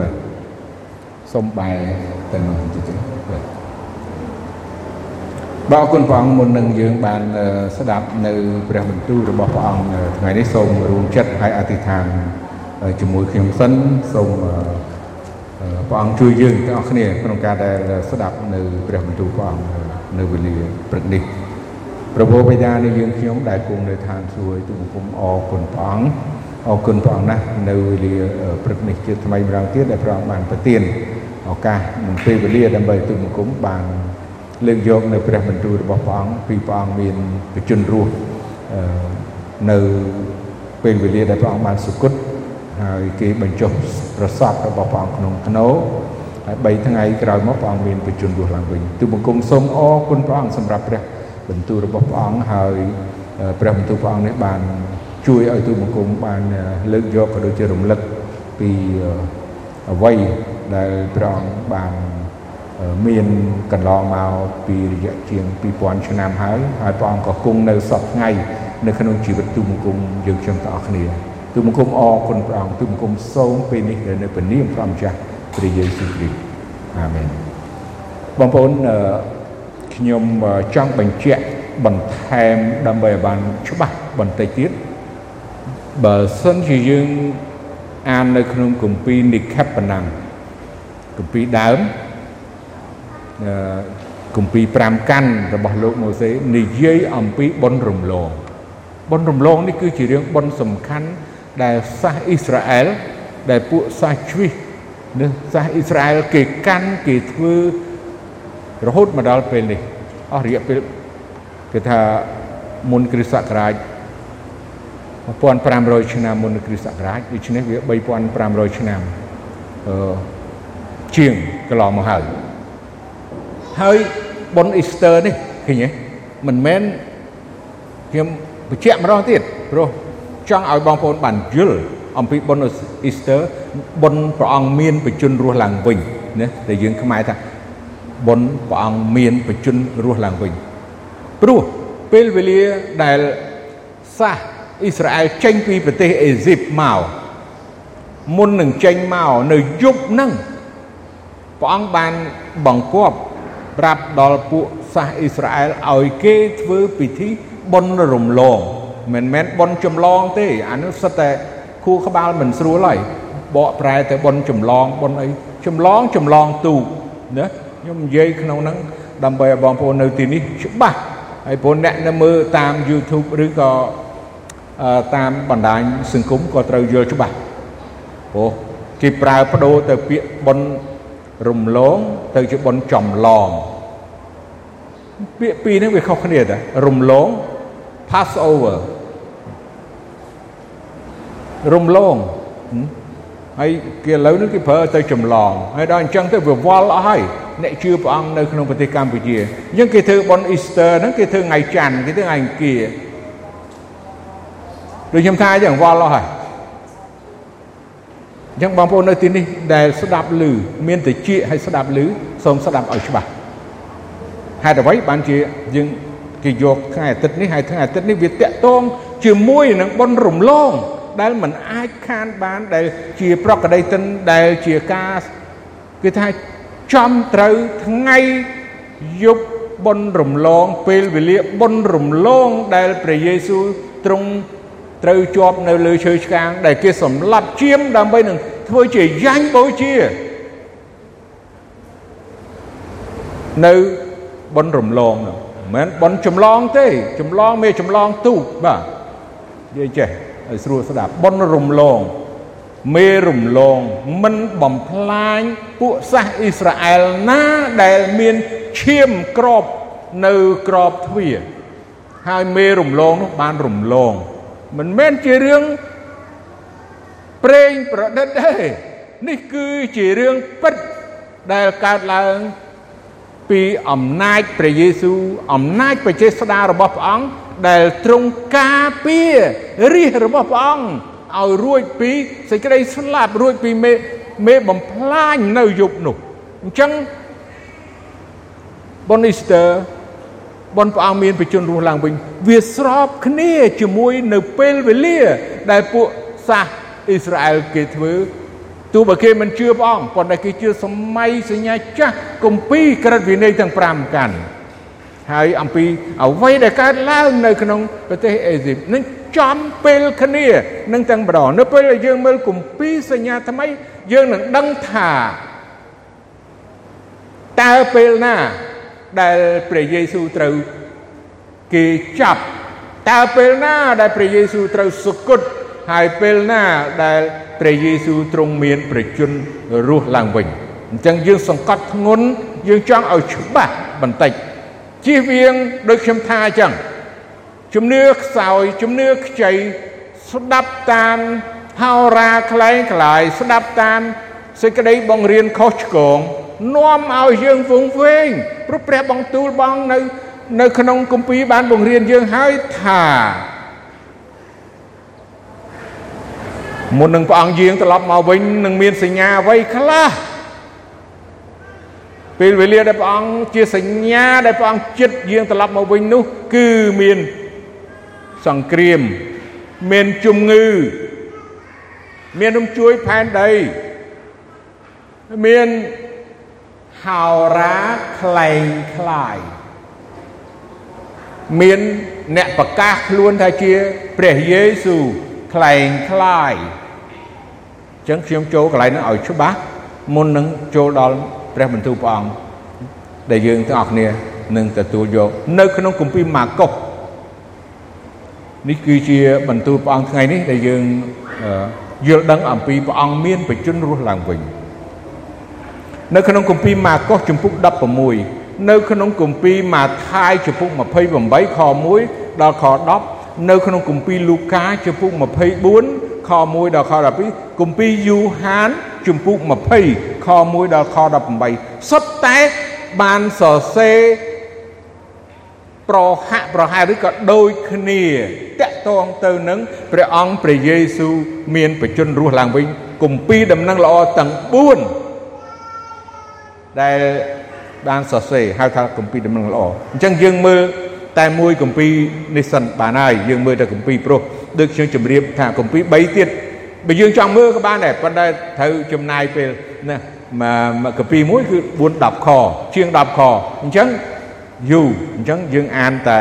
បាទសូមបែរទៅនោះតិចបាទបាទអរគុណព្រះអង្គមុននឹងយើងបានស្ដាប់នៅព្រះបន្ទូលរបស់ព្រះអង្គថ្ងៃនេះសូមរួមចិត្តហើយអធិដ្ឋានជាមួយខ្ញុំសិនសូមព្រះអង្គជួយយើងទាំងអស់គ្នាក្នុងការដែលស្ដាប់នៅព្រះបន្ទូលព្រះអង្គនៅវេលាព្រឹកនេះព្រះបិតានៃយើងខ្ញុំដែលគង់នៅឋានសួគ៌ទូបង្គំអរគុណព្រះអង្គ អរគុណព្រះអង្គណាស់នៅវេលាព្រឹកនេះជាថ្មីម្ដងទៀតដែលព្រះអង្គបានប្រទានឱកាសនិងពេលវេលាដើម្បីទូបង្គំបានលើកយកនៅព្រះបន្ទូលរបស់ព្រះអង្គពីព្រះអង្គមានបជនរស់នៅពេលវេលាដែលព្រះអង្គបានសុគតហើយគេបញ្ចុះប្រសពរបស់ព្រះអង្គក្នុងធ្នោហើយ3ថ្ងៃក្រោយមកព្រះអង្គមានបជនរស់ឡើងវិញទូបង្គំសូមអរគុណព្រះអង្គសម្រាប់ព្រះបន្ទូលរបស់ព្រះអង្គហើយព្រះបន្ទូលព្រះអង្គនេះបាន ជួយឲ្យទូបង្គំបានលើកយកក៏ដូចជារំលឹកពីអ្វីដែលព្រះអង្គបានមានកន្លងមកពីរយៈជាង2000ឆ្នាំហើយហើយព្រះអង្គក៏គង់នៅសពថ្ងៃនៅក្នុងជីវិតទូបង្គំយើងខ្ញុំទាំងអស់គ្នាទូបង្គំអរគុណព្រះអង្គទូបង្គំសូមពេលនេះនៅព្រះនាមព្រះម្ចាស់ព្រះយេស៊ូវគ្រីស្ទអាមែនបងប្អូនខ្ញុំចង់បញ្ជាក់បន្ថែមដើម្បីឲ្យបានច្បាស់បន្តិចទៀត បើសិនជាយើងអាននៅក្នុងគម្ពីរនិខេបណាំងគម្ពីរដើមគម្ពីរ5កាន់របស់លោកម៉ូសេនិយាយអំពីបុណ្យរំលងបុណ្យរំលងនេះគឺជារឿងបុណ្យសំខាន់ដែលសាសអ៊ីស្រាអែលដែលពួកសាសជ្វីសនេះសាសអ៊ីស្រាអែលគេកាន់គេធ្វើរហូតមកដល់ពេលនេះអស់រយៈពេលគេថាមុនគ្រិស្តសករាជ 1500ឆ្នាំមុនគ្រិស្តសករាជដូច្នេះវា3500ឆ្នាំអឺជាងកន្លងមកហើយហើយបុណ្យអ៊ីស្ទើនេះឃើញទេមិនមែនខ្ញុំបញ្ជាក់ម្ដងទៀតព្រោះចង់ឲ្យបងប្អូនបានយល់អំពីបុណ្យអ៊ីស្ទើបុណ្យព្រះអង្គមានបជនរស់ឡើងវិញណាតែយើងខ្មែរថាបុណ្យព្រះអង្គមានបជនរស់ឡើងវិញព្រោះពេលវេលាដែលសាស អ៊ីស្រាអែលចេញពីប្រទេសអេស៊ីបមកមុននឹងចេញមកនៅយប់ហ្នឹងព្រះអង្គបានបង្គាប់ប្រាប់ដល់ពួកសាសអ៊ីស្រាអែលឲ្យគេធ្វើពិធីបុណ្យរំលងមិនមែនបុណ្យចម្លងទេអានោះសិតតែខួរក្បាលមិនស្រួលហើយបកប្រែទៅបុណ្យចម្លងបុណ្យអីចម្លងចម្លងទូកណាខ្ញុំនិយាយក្នុងហ្នឹងដើម្បីឲ្យបងប្អូននៅទីនេះច្បាស់ហើយព្រោះអ្នកនៅមើលតាម YouTube ឬក៏ តាមបណ្ដាញសង្គមក៏ត្រូវយល់ច្បាស់ព្រោះគេប្រើបដូរទៅពាក្យបុណ្យរំលងទៅជាបុណ្យចំឡងពាក្យពីរនេះវាខុសគ្នាតារំលង Passover រំលងហើយគេឥឡូវនេះគេប្រើទៅចម្លងហើយដល់អញ្ចឹងទៅវាវល់អស់ហើយអ្នកជឿព្រះអង្គនៅក្នុងប្រទេសកម្ពុជាអញ្ចឹងគេធ្វើបុណ្យ Easter ហ្នឹងគេធ្វើថ្ងៃច័ន្ទគេធ្វើថ្ងៃអង្គារ ដូចខ្ញុំថាអញ្ចឹងវល់អស់ហើយអញ្ចឹងបងប្អូននៅទីនេះដែលស្ដាប់ឮមានតិចឲ្យស្ដាប់ឮសូមស្ដាប់ឲ្យច្បាស់ហេតុអ្វីបានជាយើងគេយកថ្ងៃអាទិត្យនេះហើយថ្ងៃអាទិត្យនេះវាតាក់ទងជាមួយនឹងបុណ្យរំលង ដែលมันអាចខានបានដែលជាប្រកដីតិនដែលជាការគេថាចំត្រូវថ្ងៃយប់បុណ្យរំលងពេលវេលាបុណ្យរំលងដែលព្រះយេស៊ូវទ្រង់ ត្រូវជាប់នៅលើឈើឆ្កាង ដែលគេសម្លាប់ជាមដើម្បីនឹងធ្វើជាយ៉ាញ់បូជា នៅបុណ្យរំលងនោះមិនមែនបុណ្យចម្លងទេចម្លងមេចម្លងទូកបាទនិយាយចេះឲ្យស្រួលស្ដាប់បុណ្យរំលងមេរំលងមិនបំផ្លាញពួកសាសអ៊ីស្រាអែលណាដែលមានឈាមក្របនៅក្របទ្វារហើយមេរំលងនោះបានរំលង មិនមែនជារឿងប្រេងប្រឌិតទេនេះគឺជារឿងពិតដែលកើតឡើងពីអំណាចព្រះយេស៊ូវអំណាចព្រះចេស្តារបស់ព្រះអង្គដែលទ្រង់ការពាររាជរបស់ព្រះអង្គឲ្យរួចពីសេចក្តីស្លាប់រួចពីមេមេបំផ្លាញនៅយប់នោះអញ្ចឹងបូនីស្ទ័រ បនព្រះអង្គមានបជនរស់ឡើងវិញវាស្របគ្នាជាមួយនៅពេលវេលា ដែលពួកសាសអ៊ីស្រាអែលគេធ្វើទោះបើគេមិនជឿព្រះអង្គប៉ុន្តែគេជឿសម័យសញ្ញាចាស់គម្ពីរក្រឹតវិន័យទាំង5កាន់ហើយអំពីអ្វីដែលកើតឡើងនៅក្នុងប្រទេសអេស៊ីបនឹងចំពេលគ្នានឹងទាំងម្ដងនៅពេលដែលយើងមើលគម្ពីរសញ្ញាថ្មីយើងនឹងដឹងថាតើពេលណា ដែលព្រះយេស៊ូវត្រូវគេចាប់តើពេលណាដែលព្រះយេស៊ូវត្រូវសុគតហើយពេលណាដែលព្រះយេស៊ូវទ្រង់មានប្រជញ្ញរស់ឡើងវិញអញ្ចឹងយើងសង្កត់ធ្ងន់យើងចង់ឲ្យច្បាស់បន្តិចជៀសវាងដូចខ្ញុំថាអញ្ចឹងជំនឿខ្សោយជំនឿខ្ចីស្ដាប់តាមហោរាខ្លែងខ្លាយស្ដាប់តាមសេចក្តីបង្រៀនខុសឆ្គង នាំឲ្យយើងវង្វេងព្រោះព្រះបង្ទូលបងនៅនៅក្នុងគម្ពីរបានបង្រៀនយើងហើយថាមុននឹងព្រះអង្គយាងត្រឡប់មកវិញនឹងមានសញ្ញាអ្វីខ្លះពេលវេលាដែលព្រះអង្គជាសញ្ញាដែលព្រះអង្គចិត្តយាងត្រឡប់មកវិញនោះ គឺមានសង្គ្រាមមានជំងឺ មានរំជួយផែនដីមាន ហោរាខ្លែងខ្លាយមានអ្នកប្រកាសខ្លួនថាជាព្រះយេស៊ូវខ្លែងខ្លាយអញ្ចឹងខ្ញុំចូលកន្លែងនោះឲ្យច្បាស់មុននឹងចូលដល់ព្រះបន្ទូលព្រះអង្គដែលយើងទាំងអស់គ្នានឹងទទួលយកនៅក្នុងគម្ពីរម៉ាកុសនេះគឺជាបន្ទូលព្រះអង្គថ្ងៃនេះដែលយើងយល់ដឹងអំពីព្រះអង្គមានបជនរស់ឡើងវិញ នៅក្នុងគម្ពីរម៉ាកុសជំពូក16នៅក្នុងគម្ពីរម៉ាថាយជំពូក28ខ1ដល់ខ10នៅក្នុងគម្ពីរលូកាជំពូក24ខ1ដល់ខ12គម្ពីរយូហានជំពូក20ខ1ដល់ខ18សុទ្ធតែបានសរសេរប្រហាក់ប្រហែលឬក៏ដូចគ្នាតកតងទៅនឹងព្រះអង្គព្រះយេស៊ូវមានបជនរស់ឡើងវិញគម្ពីរដំណឹងល្អទាំង4 ដែលបានសរសេរហៅថាគម្ពីរដំណឹងល្អអញ្ចឹងយើងមើលតែមួយគម្ពីរនេះសិនបានហើយយើងមើលតែគម្ពីរព្រោះដូចខ្ញុំជម្រាបថាគម្ពីរ3ទៀតបើយើងចង់មើលក៏បានដែរប៉ុន្តែត្រូវចំណាយពេលណាមកគម្ពីរមួយគឺ4 10ខជាង10ខអញ្ចឹងយូរអញ្ចឹងយើងអានតែ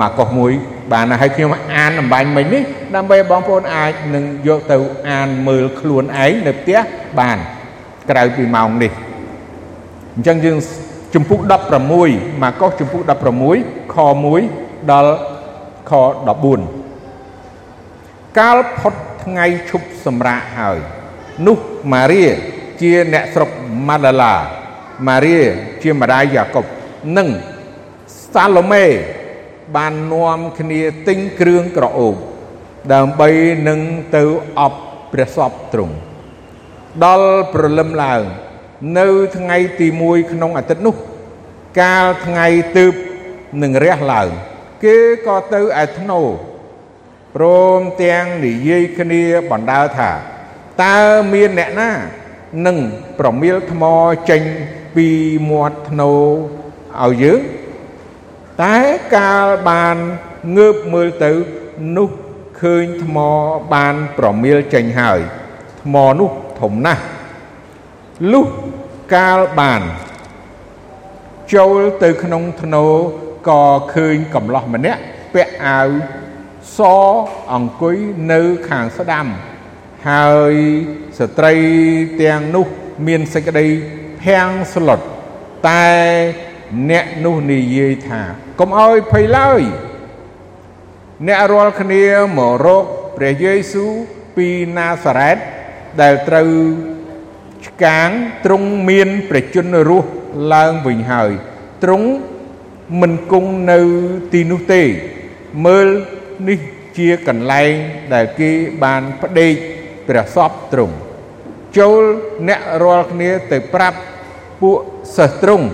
មកកុសមួយបានហើយខ្ញុំអានអំបញ្ញមិញនេះដើម្បីបងប្អូនអាចនឹងយកទៅអានមើលខ្លួនឯងនៅផ្ទះបានក្រៅពីម៉ោងនេះ អញ្ចឹងយើងជំពូក16ម៉ាកុសជំពូក16ខ1ដល់ខ14កាលផុតថ្ងៃឈប់សម្រាកហើយនោះម៉ារីជាអ្នកស្រុកម៉ាដាឡាម៉ារីជាម្ដាយយ៉ាកុបនិងសាឡូមេបាននាំគ្នាទិញគ្រឿងក្រអូបដើម្បីនឹងទៅអបព្រះសពទ្រង់ដល់ព្រលឹមឡើង នៅថ្ងៃទី1ក្នុងអាទិត្យនោះ កាលថ្ងៃទើបនឹងរះឡើង គេក៏ទៅឯធ្នោព្រមទាំងនិយាយគ្នាបណ្ដើថាតើមានអ្នកណានឹងប្រមៀលថ្មចេញពីមាត់ធ្នោឲ្យយើងតែកាលបានងើបមើលទៅនោះឃើញថ្មបានប្រមៀលចេញហើយថ្មនោះធំណាស់ លុះកាលបានចូលទៅក្នុងធ្នោក៏ឃើញកំឡោះម្នាក់ពាក់អាវសអង្គុយនៅខាងស្ដាំ ហើយស្ត្រីទាំងនោះមានសេចក្តីភាំងស្លុតតែអ្នកនោះនិយាយថាកុំអោយភ័យឡើយអ្នករាល់គ្នាមករកព្រះយេស៊ូវពីណាសារ៉េតដែលត្រូវ ឆ្កាងទ្រង់មានព្រះជន្មរស់ឡើងវិញហើយទ្រង់មិនគង់នៅទីនោះទេមើលនេះជាកន្លែងដែលគេបានផ្ដេកព្រះសពទ្រង់ចូលអ្នករាល់គ្នាទៅប្រាប់ពួកសិស្សទ្រង់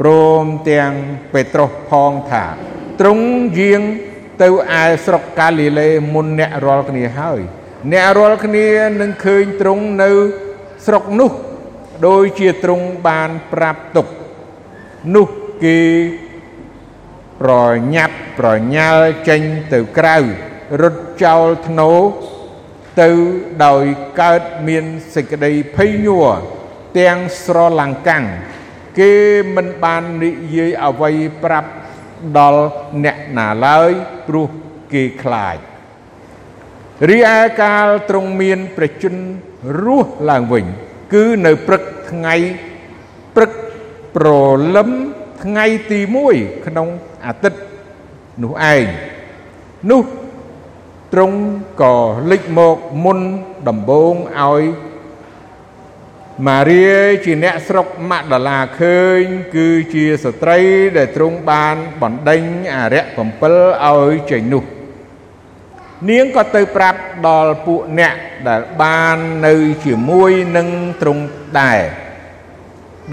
ព្រមទាំងពេត្រុសផងថាទ្រង់យាងទៅឯស្រុកកាលីលេមុនអ្នករាល់គ្នាហើយ អ្នករាល់គ្នានឹងឃើញទ្រង់នៅ ស្រុកនោះដោយជាទ្រង់បានប្រាប់ទុកនោះគេប្រញាប់ប្រញាល់ចេញទៅក្រៅរត់ចោលធ្នោទៅដោយកើតមានសេចក្តីភ័យញ័រទាំងស្រឡំកាំងគេមិនបាននិយាយអ្វីប្រាប់ដល់អ្នកណាឡើយព្រោះគេខ្លាចរីឯកាលទ្រង់មានប្រជជន រស់ឡើងវិញ គឺនៅព្រឹកថ្ងៃព្រឹកប្រលឹមថ្ងៃទី1ក្នុងអាទិត្យនោះឯងនោះទ្រង់ក៏លេចមកមុនដំបូងឲ្យម៉ារីជាអ្នកស្រុកម៉ាក់ដាឡាឃើញ គឺជាស្ត្រីដែលទ្រង់បានបណ្ដេញអរិយ7ឲ្យចេញនោះ នាងក៏ទៅប្រាប់ដល់ពួកអ្នកដែលបាននៅជាមួយនឹងទ្រង់ដែរ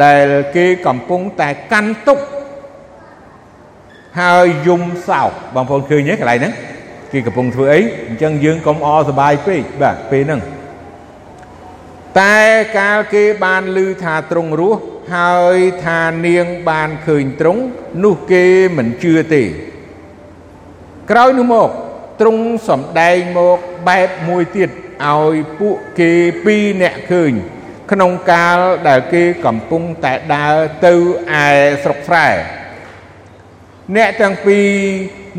ដែលគេកំពុងតែកាន់ទុកហើយយំសោកបងប្អូនឃើញទេកន្លែងហ្នឹងគេកំពុងធ្វើអីអញ្ចឹងយើងកុំអសបាយពេកបាទពេលហ្នឹងតែកាលគេបានឮថាទ្រង់រស់ហើយថានាងបានឃើញទ្រង់នោះគេមិនជឿទេ ក្រោយនោះមក ទ្រង់សំដែងមកបែបមួយទៀតឲ្យពួកគេពីរអ្នកឃើញ ក្នុងកាលដែលគេកំពុងតែដើរទៅឯស្រុកស្រែអ្នកទាំងពីរ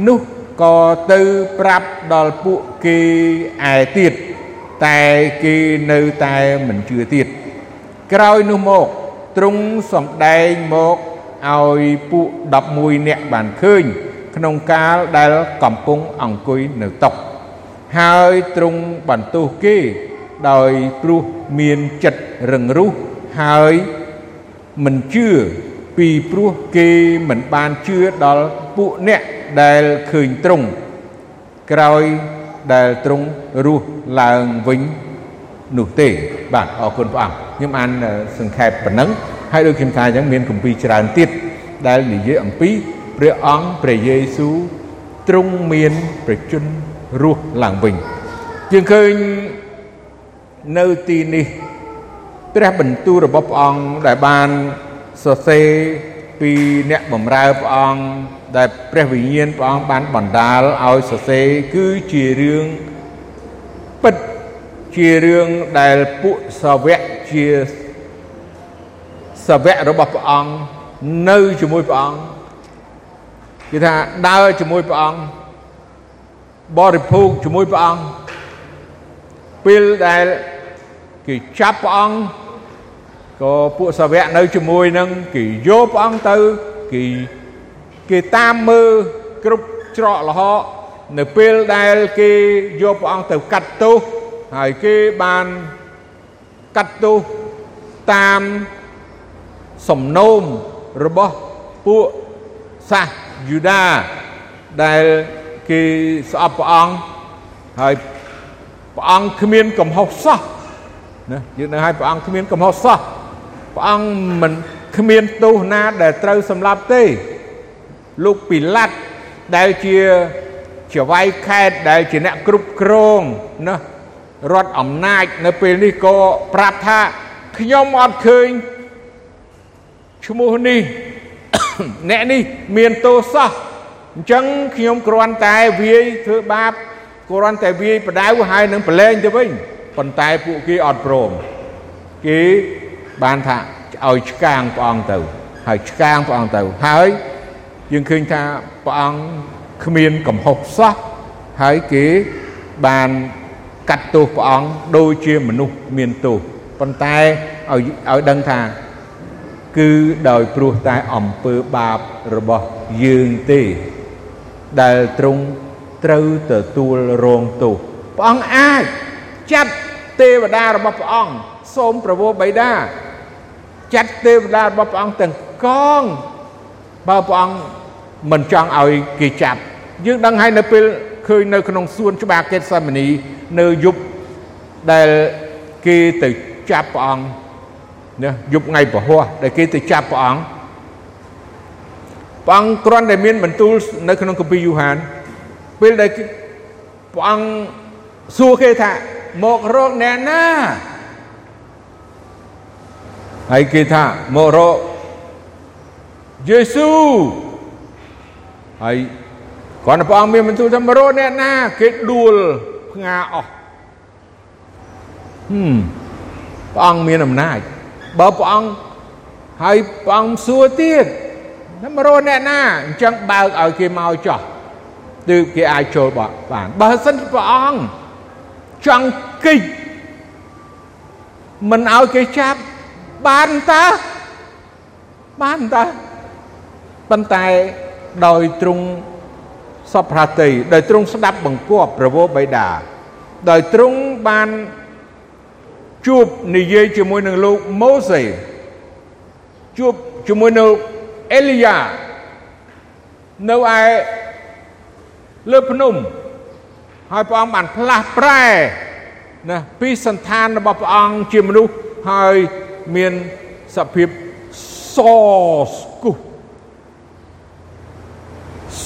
នោះក៏ទៅប្រាប់ដល់ពួកគេឯទៀតតែគេនៅតែមិនជឿទៀតក្រោយនោះមកទ្រង់សំដែងមកឲ្យពួក11នាក់បានឃើញ ក្នុងកាលដែលកំពុងអង្គុយនៅតុហើយទ្រង់បន្ទោសគេដោយព្រោះមានចិត្តរឹងរូសហើយមិនជឿពីព្រោះគេមិនបានជឿដល់ពួកអ្នកដែលឃើញទ្រង់ក្រោយដែលទ្រង់រស់ឡើងវិញនោះទេបាទអរគុណព្រះអង្គខ្ញុំអានសង្ខេបប៉ុណ្ណឹងហើយដូចខ្ញុំថាអញ្ចឹងមានគម្ពីរច្រើនទៀតដែលនិយាយអំពី ព្រះអង្គព្រះយេស៊ូវទ្រង់មានប្រជញ្ញរស់ឡើងវិញយើងឃើញនៅទីនេះព្រះបន្ទូលរបស់ព្រះអង្គដែលបានសរសេរពីអ្នកបម្រើព្រះអង្គដែលព្រះវិញ្ញាណព្រះអង្គបានបណ្ដាលឲ្យសរសេរគឺជារឿងពិតជារឿងដែលពួកសាវកជាសាវករបស់ព្រះអង្គនៅជាមួយព្រះអង្គ គេថាដើរជាមួយព្រះអង្គបរិភោគជាមួយព្រះអង្គពេលដែលគេចាប់ព្រះអង្គក៏ពួកសាវកនៅជាមួយនឹងគេយកព្រះអង្គទៅគេគេតាមមើលគ្រប់ច្រកលហកនៅពេលដែលគេយកព្រះអង្គទៅកាត់ទោសហើយគេបានកាត់ទោសតាមសំណូមរបស់ពួកសាស យូដាដែលគេស្អប់ព្រះអង្គហើយព្រះអង្គគ្មានកំហុសសោះណាយើងនៅឲ្យព្រះអង្គគ្មានកំហុសសោះព្រះអង្គមិនគ្មានទោសណាដែលត្រូវសម្លាប់ទេលោកពីឡាត់ដែលជាជាវាយខេតដែលជាអ្នកគ្រប់គ្រងណារដ្ឋអំណាចនៅពេលនេះក៏ប្រាប់ថាខ្ញុំអត់ឃើញឈ្មោះនេះ អ្នកនេះមានទោសសោះអញ្ចឹងខ្ញុំគ្រាន់តែវាយធ្វើបាបគ្រាន់តែវាយបដៅហើយនឹងប្រឡែងទៅវិញប៉ុន្តែពួកគេអត់ព្រមគេបានថាឲ្យឆ្កាងព្រះអង្គទៅ ហើយឆ្កាងព្រះអង្គទៅហើយយើងឃើញថាព្រះអង្គគ្មានកំហុសសោះហើយគេបានកាត់ទោសព្រះអង្គដូចជាមនុស្សមានទោសប៉ុន្តែឲ្យឲ្យដឹងថា គឺដោយព្រោះតែអំពើបាបរបស់យើងទេ ដែលទ្រង់ត្រូវទទួលរងទោសព្រះអង្គអាចចាត់ទេវតារបស់ព្រះអង្គសូមប្រវោបិតាចាត់ទេវតារបស់ព្រះអង្គទាំងកងបើព្រះអង្គមិនចង់ឲ្យគេចាប់យើងដឹងហើយនៅពេលឃើញនៅក្នុងសួនច្បារកេតសាម៉ានីនៅយប់ដែលគេទៅចាប់ព្រះអង្គ ណាយប់ថ្ងៃពហុដែលគេទៅចាប់ព្រះអង្គព្រះអង្គគ្រាន់តែមានបន្ទូលនៅក្នុងគម្ពីរយូហានពេលដែលព្រះអង្គសួរគេថាមករកអ្នកណាហើយគេថាមករកយេស៊ូវហើយគាត់ព្រះអង្គមានបន្ទូលថាមករកអ្នកណាគេដួលផ្ងាអស់ហឹមព្រះអង្គមានអំណាច បើព្រះអង្គហើយព្រះអង្គសួរទៀតតែមករកអ្នកណាអញ្ចឹងបើកឲ្យគេមកចោះទើបគេអាចចូលបានបើសិនព្រះអង្គចង់គិចមិនឲ្យគេចាប់បានតើបានតើប៉ុន្តែដោយទ្រង់សពប្រតិដោយទ្រង់ស្ដាប់បង្គាប់ប្រវោបិតាដោយទ្រង់បាន ជួបនិយាយជាមួយនឹងលោកម៉ូសេជួបជាមួយនឹងអេលីយ៉ានៅឯលើភ្នំហើយព្រះអង្គបានផ្លាស់ប្រែណាពីសន្តានរបស់ព្រះអង្គជាមនុស្សហើយមានសភាពសស្គុះ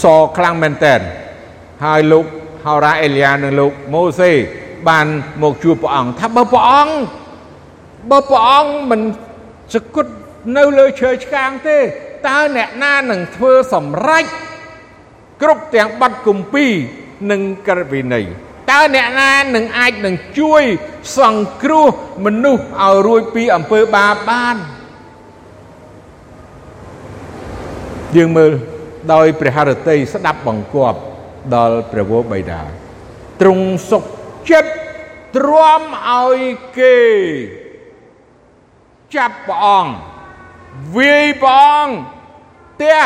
សខ្លាំងមែនតើហើយលោកហោរ៉ាអេលីយ៉ានិងលោកម៉ូសេ បានមកជួបព្រះអង្គថាបើព្រះអង្គបើព្រះអង្គមិនសគត់នៅលើឈើឆ្កាងទេតើអ្នកណានឹងធ្វើសម្រេចគ្រប់ទាំងប័ណ្ណគម្ពីរនិងក្រឹតវិន័យតើអ្នកណានឹងអាចនឹងជួយសង្គ្រោះមនុស្សឲ្យរួចពីអំពើបាបបានយើងមើលដោយព្រះハរតីស្ដាប់បង្គាប់ដល់ព្រះវរបិតាទ្រង់សុខ ចិត្តទ្រាំឲ្យគេចាប់ព្រះអង្គវាយព្រះអង្គទះ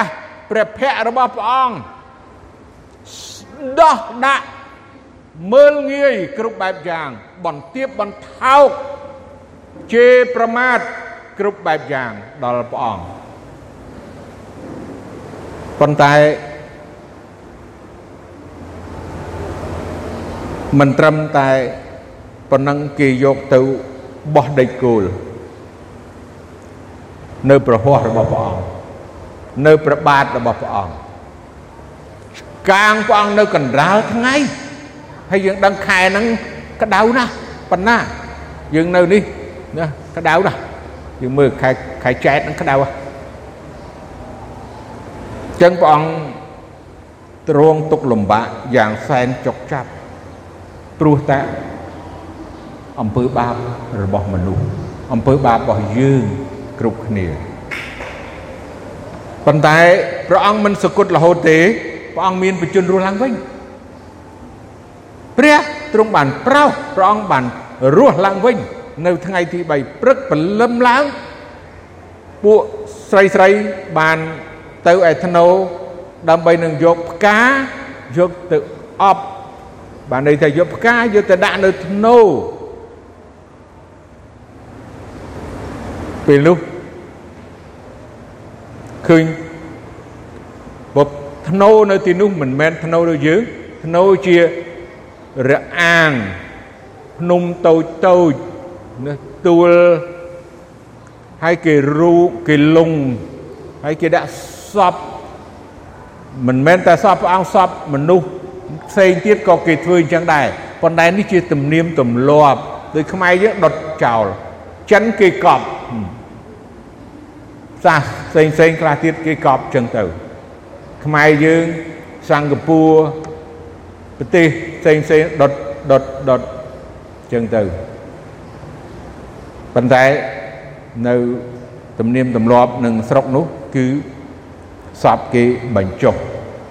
ព្រះភ័ក្ររបស់ព្រះអង្គដោះដាក់មើលងាយគ្រប់បែបយ៉ាង បន្ទាបបន្ថោកជេរប្រមាថគ្រប់បែបយ៉ាងដល់ព្រះអង្គប៉ុន្តែ មិនត្រឹមតែប៉ុណ្ណឹងគេយកទៅបោះដេកគោលនៅប្រហោះរបស់ព្រះអង្គនៅប្របាទរបស់ព្រះអង្គកាងព្រះអង្គនៅកណ្ដាលថ្ងៃហើយយើងដឹងខែហ្នឹងក្តៅណាស់ប៉ុណ្ណាយើងនៅនេះណាក្តៅណាស់យើងមើលខែខែចែកហ្នឹងក្តៅហ៎ចឹងព្រះអង្គទ្រង់ទុកលំបាកយ៉ាងសែនចុកចាប់ ព្រោះតែអំពើបាបរបស់មនុស្សអំពើបាបរបស់យើងគ្រប់គ្នាប៉ុន្តែព្រះអង្គមិនសគត់រហូតទេព្រះអង្គមានបញ្ជនរស់ឡើងវិញព្រះទ្រង់បានប្រោសព្រះអង្គបានរស់ឡើងវិញ នៅថ្ងៃទី3ព្រឹកព្រលឹមឡើងពួកស្រីស្រីបានទៅឯធ្នូដើម្បីនឹងយកផ្កាយកទៅអប់ បានន័យថាយកផ្កាយកទៅដាក់នៅធ្នូពេលនោះឃើញបបធ្នូនៅទីនោះមិនមែនធ្នូដូចយើងធ្នូជារអាងភ្នំតូចតូចណាទួលហើយគេរូគេលងហើយគេដាក់សពមិនមែនតែសពព្រះអង្គសពមនុស្ស ផ្សេងទៀតក៏គេធ្វើអញ្ចឹងដែរប៉ុន្តែនេះជាទំនៀមទម្លាប់ដូចខ្មែរយើងដុតចោលចិនគេកប់សាសផ្សេងផ្សេងខ្លះទៀតគេកប់ចឹងទៅខ្មែរយើងសិង្ហបុរីប្រទេសផ្សេងផ្សេងដុតដុតដុតចឹងទៅប៉ុន្តែនៅទំនៀមទម្លាប់នឹងស្រុកនោះគឺសពគេបញ្ចុះ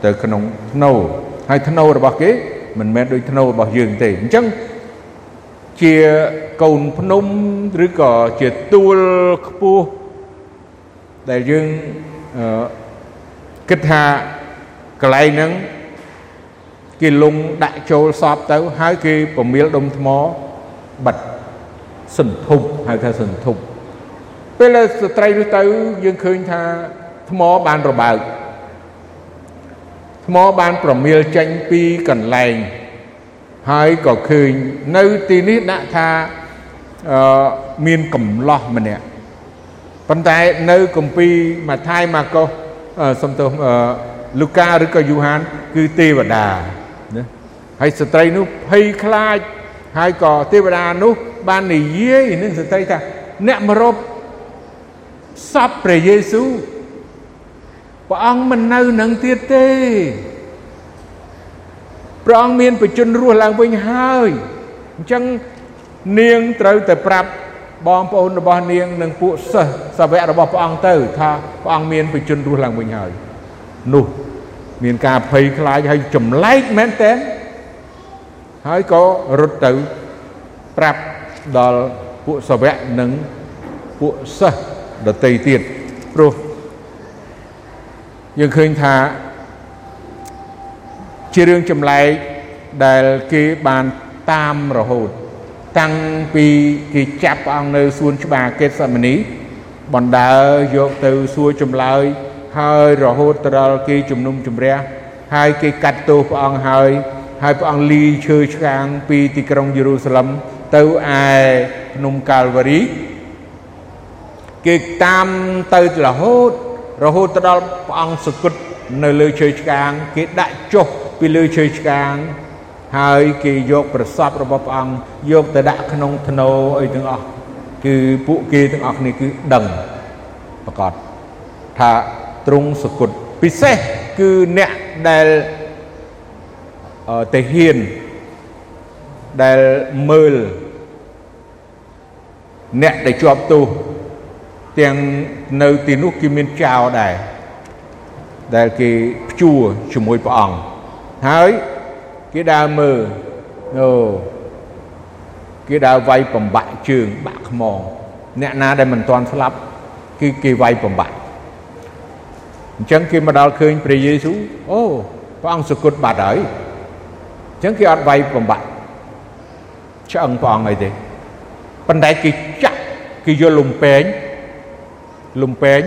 ទៅក្នុងធ្នូ ហើយធ្នូរបស់គេមិនមែនដូចធ្នូរបស់យើងទេអញ្ចឹងជាកូនភ្នំឬក៏ជាទួលខ្ពស់ដែលយើងគិតថាកន្លែងហ្នឹងគេលងដាក់ចូលសពទៅ ហើយគេពមៀលដុំថ្មបិទសន្ធប់ហៅថាសន្ធប់ពេលស្ត្រីនោះទៅយើងឃើញថាថ្មបានរបើក ថ្មបានប្រមៀលចេញពីកន្លែងហើយក៏ឃើញនៅទីនេះដាក់ថាអឺមានកំឡោះម្នាក់ប៉ុន្តែនៅគម្ពីរម៉ាថាយម៉ាកុសសំទោសលូកាឬក៏យូហាន គឺទេវតាណាហើយស្ត្រីនោះភ័យខ្លាច ហើយក៏ទេវតានោះ បាននិយាយនឹងស្ត្រីថាអ្នកមករົບសពព្រះយេស៊ូវ ព្រះអង្គមិននៅនឹងទៀតទេព្រះអង្គមានបជនរស់ឡើងវិញហើយអញ្ចឹងនាងត្រូវតែប្រាប់បងប្អូនរបស់នាងនិងពួកសិស្សសាវករបស់ព្រះអង្គទៅ ថាព្រះអង្គមានបជនរស់ឡើងវិញហើយនោះមានការភ័យខ្លាចហើយចម្លែកមែនតើហើយក៏រត់ទៅប្រាប់ដល់ពួកសាវកនិងពួកសិស្សដតីទៀតព្រោះ យើងឃើញថាជារឿងចម្លែកដែលគេបានតាមរហូត តាំងពីគេចាប់ព្រះអង្គនៅសួនច្បារកេតសមនីបណ្ដើរយកទៅសួរចម្លើយហើយរហូតទៅដល់គេជំនុំជម្រះហើយគេកាត់ទោសព្រះអង្គហើយហើយព្រះអង្គលីឈើឆ្កាងពីទីក្រុងយេរូសាឡឹមទៅឯភ្នំកាល់វ៉ារីគេតាមទៅរហូត រហូតទៅដល់ព្រះអង្គសគត់នៅលើឈើឆ្កាង គេដាក់ចុះពីលើឈើឆ្កាង ហើយគេយកប្រសពរបស់ព្រះអង្គយកទៅដាក់ក្នុងធ្នូអីទាំងអស់គឺពួកគេទាំងអស់គ្នាគឺដឹងប្រកាសថាទ្រង់សគត់ពិសេសគឺអ្នកដែលទៅហ៊ានដែលមើលអ្នកដែលជាប់ទោស ទាំងនៅទីនោះគេមានចៅដែរដែលគេព្យួរជាមួយព្រះអង្គហើយគេដើរមើលអូគេដើរវាយបំបាក់ជើងបាក់ខ្មងអ្នកណាដែលមិនទាន់ស្លាប់គឺគេវាយបំបាក់អញ្ចឹងគេមកដល់ឃើញព្រះយេស៊ូវអូព្រះអង្គសគត់បាត់ហើយអញ្ចឹងគេអត់វាយបំបាក់ឆ្អឹងព្រះអង្គអីទេប៉ុន្តែគេចាក់គេយកលំពេង លំពេង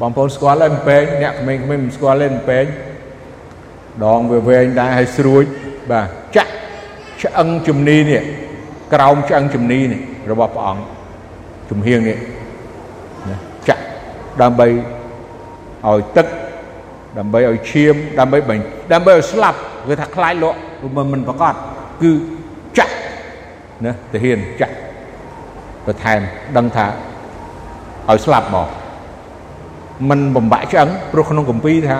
បងប្អូនស្គាល់ហើយលំពេងអ្នកក្មេងៗមិនស្គាល់ទេលំពេងដងវាវែងដែរហើយស្រួចបាទចាក់ឆ្អឹងជំនីនេះក្រោមឆ្អឹងជំនីនេះរបស់ព្រះអង្គជំហៀងនេះណាចាក់ដើម្បីឲ្យទឹកដើម្បីឲ្យឈាមដើម្បីបាញ់ដើម្បីឲ្យស្លាប់គឺថាខ្លាចលក់មិនមិនប្រកាសគឺចាក់ណាទាហានចាក់បន្ថែមដឹងថា ឲ្យស្លាប់មកมันបំបាក់ឆ្អឹងព្រោះក្នុងកម្ពីថា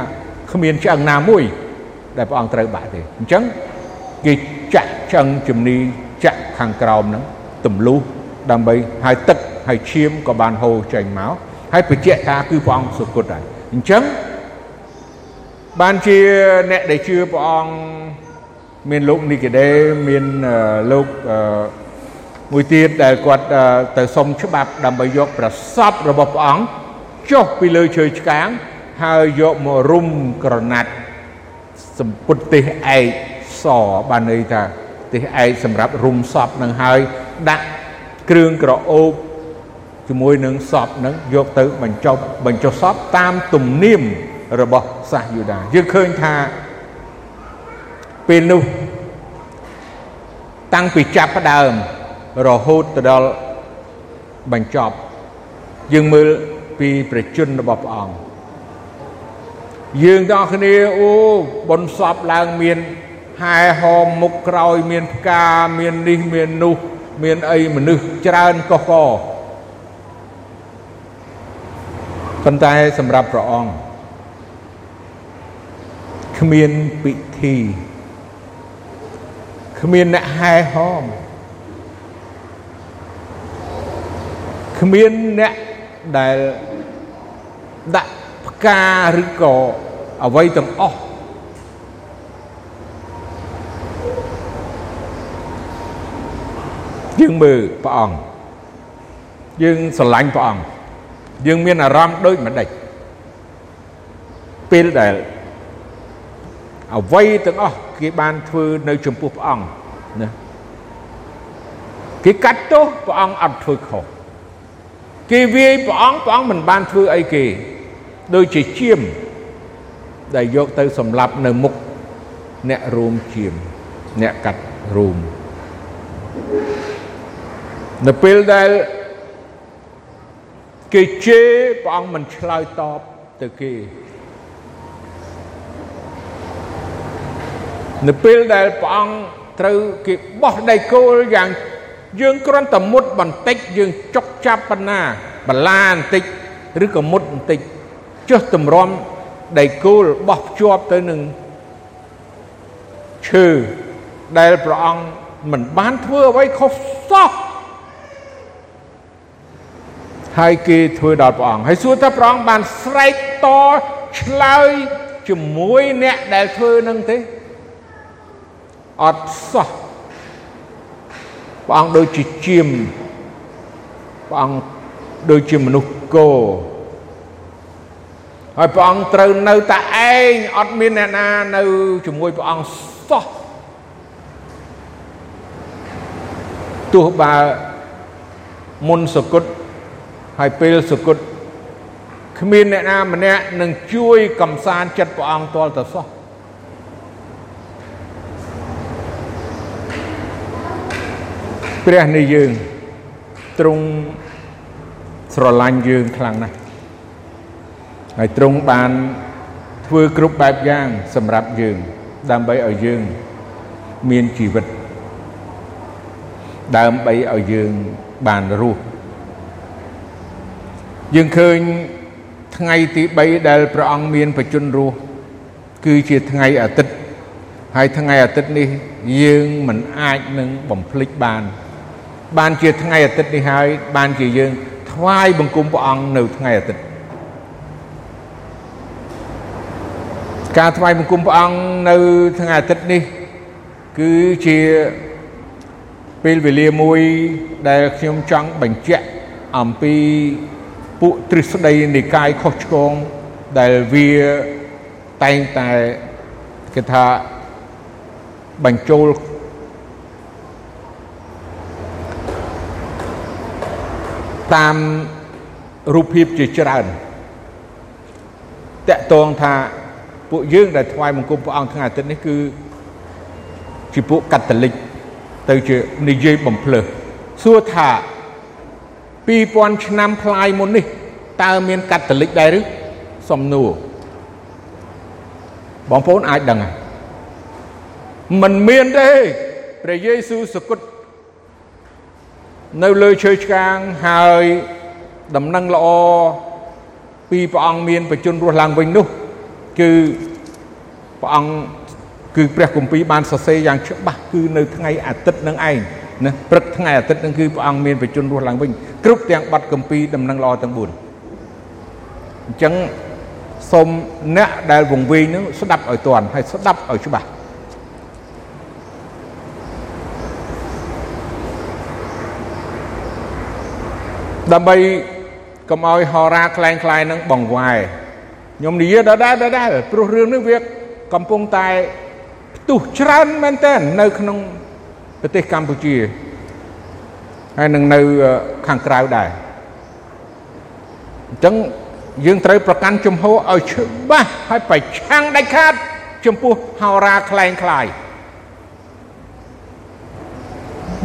គ្មានឆ្អឹងណាមួយ ដែលព្រះអង្គត្រូវបាក់ទេអញ្ចឹងគេចាក់ឆ្អឹងជំនីចាក់ខាងក្រោមហ្នឹងទម្លុះដើម្បីហើយទឹកហើយឈាមក៏បានហូរចេញមកហើយបញ្ជាក់ថាគឺព្រះអង្គសុគតហើយអញ្ចឹងបានជាអ្នកដែលជឿព្រះអង្គមានលោកនីកេដេមានលោក មួយទៀតដែលគាត់ទៅសុំច្បាប់ដើម្បីយកប្រសពរបស់ព្រះអង្គចុះពីលើឈើឆ្កាងហើយយកមករុំក្រណាត់សម្ពុតទេសឯកសបានន័យថាទេសឯកសម្រាប់រុំសពនឹងហើយដាក់គ្រឿងក្រអូបជាមួយនឹងសពនឹងយកទៅបញ្ចុះបញ្ចុះសពតាមទំនៀមរបស់សាសយូដាយើងឃើញថាពេលនោះតាំងពីចាប់ផ្ដើម រហូតទៅដល់បញ្ចប់ យើងមើលពីប្រជជនរបស់ព្រះអង្គយើងទាំងអស់គ្នាអូបុណ្យសពឡើងមានហែហមមុខក្រោយមានផ្កាមាននេះមាននោះ មានអីមនុស្សច្រើនកុះកប៉ុន្តែសម្រាប់ព្រះអង្គគ្មានពិធីគ្មានអ្នកហែហម គ្មានអ្នកដែលដាក់ផ្កាឬក៏អ្វីទាំងអស់យើងមើលព្រះអង្គយើងស្រឡាញ់ព្រះអង្គយើងមានអារម្មណ៍ដូចម្ដេចពេលដែលអ្វីទាំងអស់គេបានធ្វើនៅចំពោះព្រះអង្គណាគេកាត់ទោសព្រះអង្គអត់ធ្វើខុស គេវាយព្រះអង្គព្រះអង្គមិនបានធ្វើអីគេដូចជាជាមដែលយកទៅសម្លាប់នៅមុខអ្នករួមជាមអ្នកកាត់រួមនៅពេលដែលគេជេរព្រះអង្គមិនឆ្លើយតបទៅគេនៅពេលដែលព្រះអង្គត្រូវគេបោះដៃគោលយ៉ាង យើងគ្រាន់តែមុតបន្តិចយើងចុកចាប់ប៉ុណ្ណាបលាបន្តិចឬក៏មុតបន្តិចចុះតម្រាំដៃគោលបោះភ្ជាប់ទៅនឹងឈើដែលព្រះអង្គមិនបានធ្វើអ្វីខុសសោះហើយគេធ្វើដល់ព្រះអង្គហើយសួរថាព្រះអង្គបានស្រែកតឆ្លើយជាមួយអ្នកដែលធ្វើនឹងទេអត់សោះ ព្រះអង្គដូចជាជាមព្រះអង្គដូចជាមនុស្សគោហើយព្រះអង្គត្រូវនៅតែឯងអត់មានអ្នកណានៅជាមួយព្រះអង្គសោះទោះបើមុនសគុតហើយពេលសគុតគ្មានអ្នកណាម្នាក់នឹងជួយកំសាន្តចិត្តព្រះអង្គទាល់តែសោះ ព្រះនៃយើងទ្រង់ស្រឡាញ់យើងខ្លាំងណាស់ហើយទ្រង់បានធ្វើគ្រប់បែបយ៉ាង សម្រាប់យើង ដើម្បីឲ្យយើងមានជីវិតដើម្បីឲ្យយើងបានរស់យើងឃើញថ្ងៃទី3ដែលព្រះអង្គមានបជនរស់គឺជាថ្ងៃអាទិត្យហើយថ្ងៃអាទិត្យនេះ យើងមិនអាចនឹងបំភ្លេចបាន បានជាថ្ងៃអាទិត្យនេះហើយបានជាយើងថ្វាយបង្គំព្រះអង្គនៅថ្ងៃអាទិត្យការថ្វាយបង្គំព្រះអង្គនៅថ្ងៃអាទិត្យនេះ គឺជាពេលវេលាមួយដែលខ្ញុំចង់បញ្ជាក់អំពីពួកទ្រឹស្ដីនិកាយខុសឆ្គងដែលវាតែងតែគេថាបញ្ចូល តាមរូបភាពជាច្រើនតកតងថាពួកយើងដែលថ្វាយបង្គំព្រះអង្គថ្ងៃអាទិត្យនេះគឺជាពួកកាតូលិកទៅជានិយាយបំភ្លើសសួរថា2000ឆ្នាំផ្លាយមុននេះតើមានកាតូលិកដែរឬសំណួរបងប្អូនអាចដឹងហើយមិនមានទេព្រះយេស៊ូវសគត់ នៅលើឈើឆ្កាងហើយដំណឹងល្អពីព្រះអង្គមានបជនរស់ឡើងវិញនោះ គឺព្រះអង្គគឺព្រះគម្ពីរបានសរសេរយ៉ាងច្បាស់គឺនៅថ្ងៃអាទិត្យនឹងឯងណាព្រឹកថ្ងៃអាទិត្យនឹងគឺព្រះអង្គមានបជនរស់ឡើងវិញគ្រប់ទាំងបទគម្ពីរដំណឹងល្អទាំង4អញ្ចឹងសូមអ្នកដែលវង្វេងនឹងស្ដាប់ឲ្យទាន់ហើយស្ដាប់ឲ្យច្បាស់ ដើម្បីកុំឲ្យហោរាคล้ายคล้ายនឹងបងវាយខ្ញុំនិយាយដដែលដដែលព្រោះរឿងនេះវាកំពុងតែផ្ទុះច្រើនមែនទែននៅក្នុងប្រទេសកម្ពុជាហើយនឹងនៅខាងក្រៅដែរអញ្ចឹងយើងត្រូវប្រកាន់ជំហរឲ្យច្បាស់ហើយប្រឆាំងដាច់ខាតចំពោះហោរាคล้ายคล้าย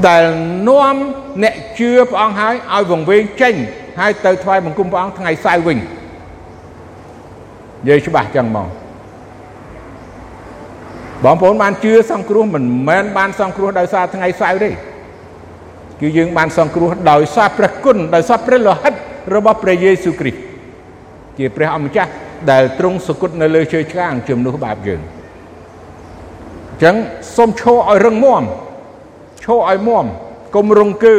ដែលនាំអ្នកជឿព្រះអង្គហើយឲ្យវង្វេងចេញហើយទៅថ្វាយបង្គំព្រះអង្គថ្ងៃសៅរ៍វិញនិយាយច្បាស់ចឹងមកបងប្អូនបានជឿសង្គ្រោះមិនមែនបានសង្គ្រោះដោយសារថ្ងៃសៅរ៍ទេគឺយើងបានសង្គ្រោះដោយសារព្រះគុណដោយសារព្រះលោហិតរបស់ព្រះយេស៊ូវគ្រីស្ទជាព្រះអម្ចាស់ដែលទ្រង់សគត់នៅលើជើងឆ្កាងជំនួសបាបយើងអញ្ចឹងសូមឈរឲ្យរឹងមាំ ឈរឲ្យមាំកុំរង្គើ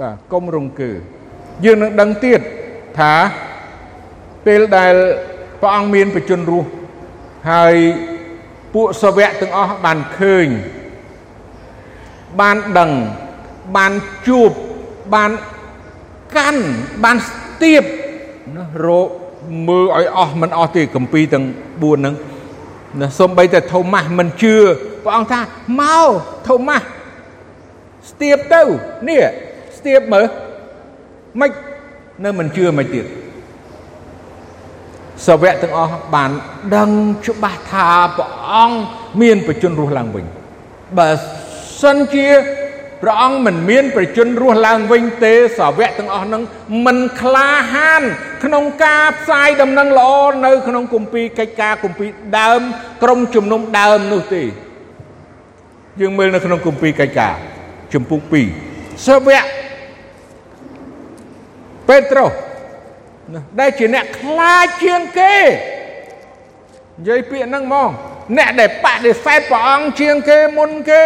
បាទកុំរង្គើយើងនឹងដឹងទៀតថាពេលដែលព្រះអង្គមានបជនរស់ហើយពួកសាវកទាំងអស់បានឃើញបានដឹងបានជួបបានកាន់បានស្ទាបណារកមើលឲ្យអស់មិនអស់ទេកម្ពីទាំង4ហ្នឹងណាសំបីតែថូម៉ាស់មិនជឿព្រះអង្គថាមកថូម៉ាស់ ស្ទាបទៅនេះស្ទាបមើលមិននៅមិនជឿមិនទៀតសាវកទាំងអស់បានដឹងច្បាស់ថាព្រះអង្គមានប្រជញ្ញរស់ឡើងវិញបើសិនជាព្រះអង្គមិនមានប្រជញ្ញរស់ឡើងវិញទេសាវកទាំងអស់នឹងមិនក្លាហាន ក្នុងការផ្សាយដំណឹងល្អនៅ ក្នុងគម្ពីរកិច្ចការគម្ពីរដើម ក្រុមជំនុំដើមនោះទេយើងមើលនៅក្នុងគម្ពីរកិច្ចការ ជំពូក2សាវកពេត្រុសដែលជាអ្នកខ្លាចជាងគេនិយាយពាក្យហ្នឹងហ្មងអ្នកដែលបដិសេធព្រះអង្គជាងគេមុនគេ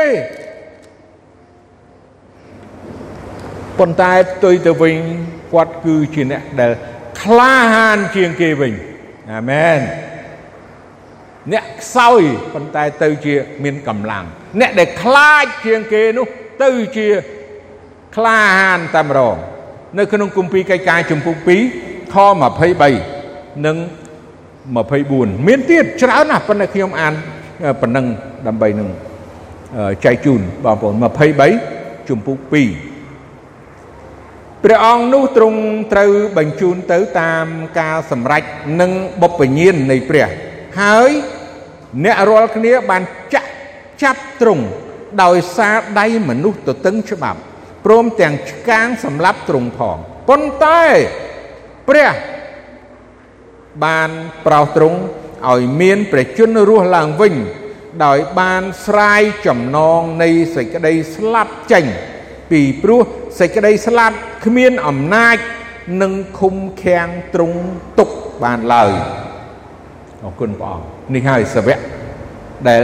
ប៉ុន្តែផ្ទុយទៅវិញគាត់គឺជាអ្នកដែលក្លាហានជាងគេវិញអាមែនអ្នកខ្សោយប៉ុន្តែទៅជាមានកម្លាំងអ្នកដែលខ្លាចជាងគេនោះ ទៅជាក្លាហានតែម្ដងនៅក្នុងគម្ពីរកិច្ចការចំពុក2ខ23និង24មានទៀតច្រើនណាស់ប៉ុន្តែខ្ញុំអានប៉ុណ្ណឹងដើម្បីនឹងចែកជូនបងប្អូន23ជំពូក2ព្រះអង្គនោះទ្រង់ត្រូវបញ្ជូនទៅតាមការសម្រេចនិងបុព្វញ្ញាណនៃព្រះហើយអ្នករាល់គ្នាបានចាក់ចាប់ទ្រង់ ដោយសារដៃមនុស្សទៅតឹងច្បាប់ព្រមទាំងឆ្កាងសម្លាប់ទ្រង់ផងប៉ុន្តែព្រះបានប្រោសទ្រង់ឲ្យមានព្រះជន្មរស់ឡើងវិញ ដោយបានស្រាយចំណងនៃសេចក្តីស្លាប់ចេញ ពីព្រោះសេចក្តីស្លាប់គ្មានអំណាចនឹងឃុំឃាំងទ្រង់ទុកបានឡើយអរគុណព្រះអង្គនេះហើយសាវកដែល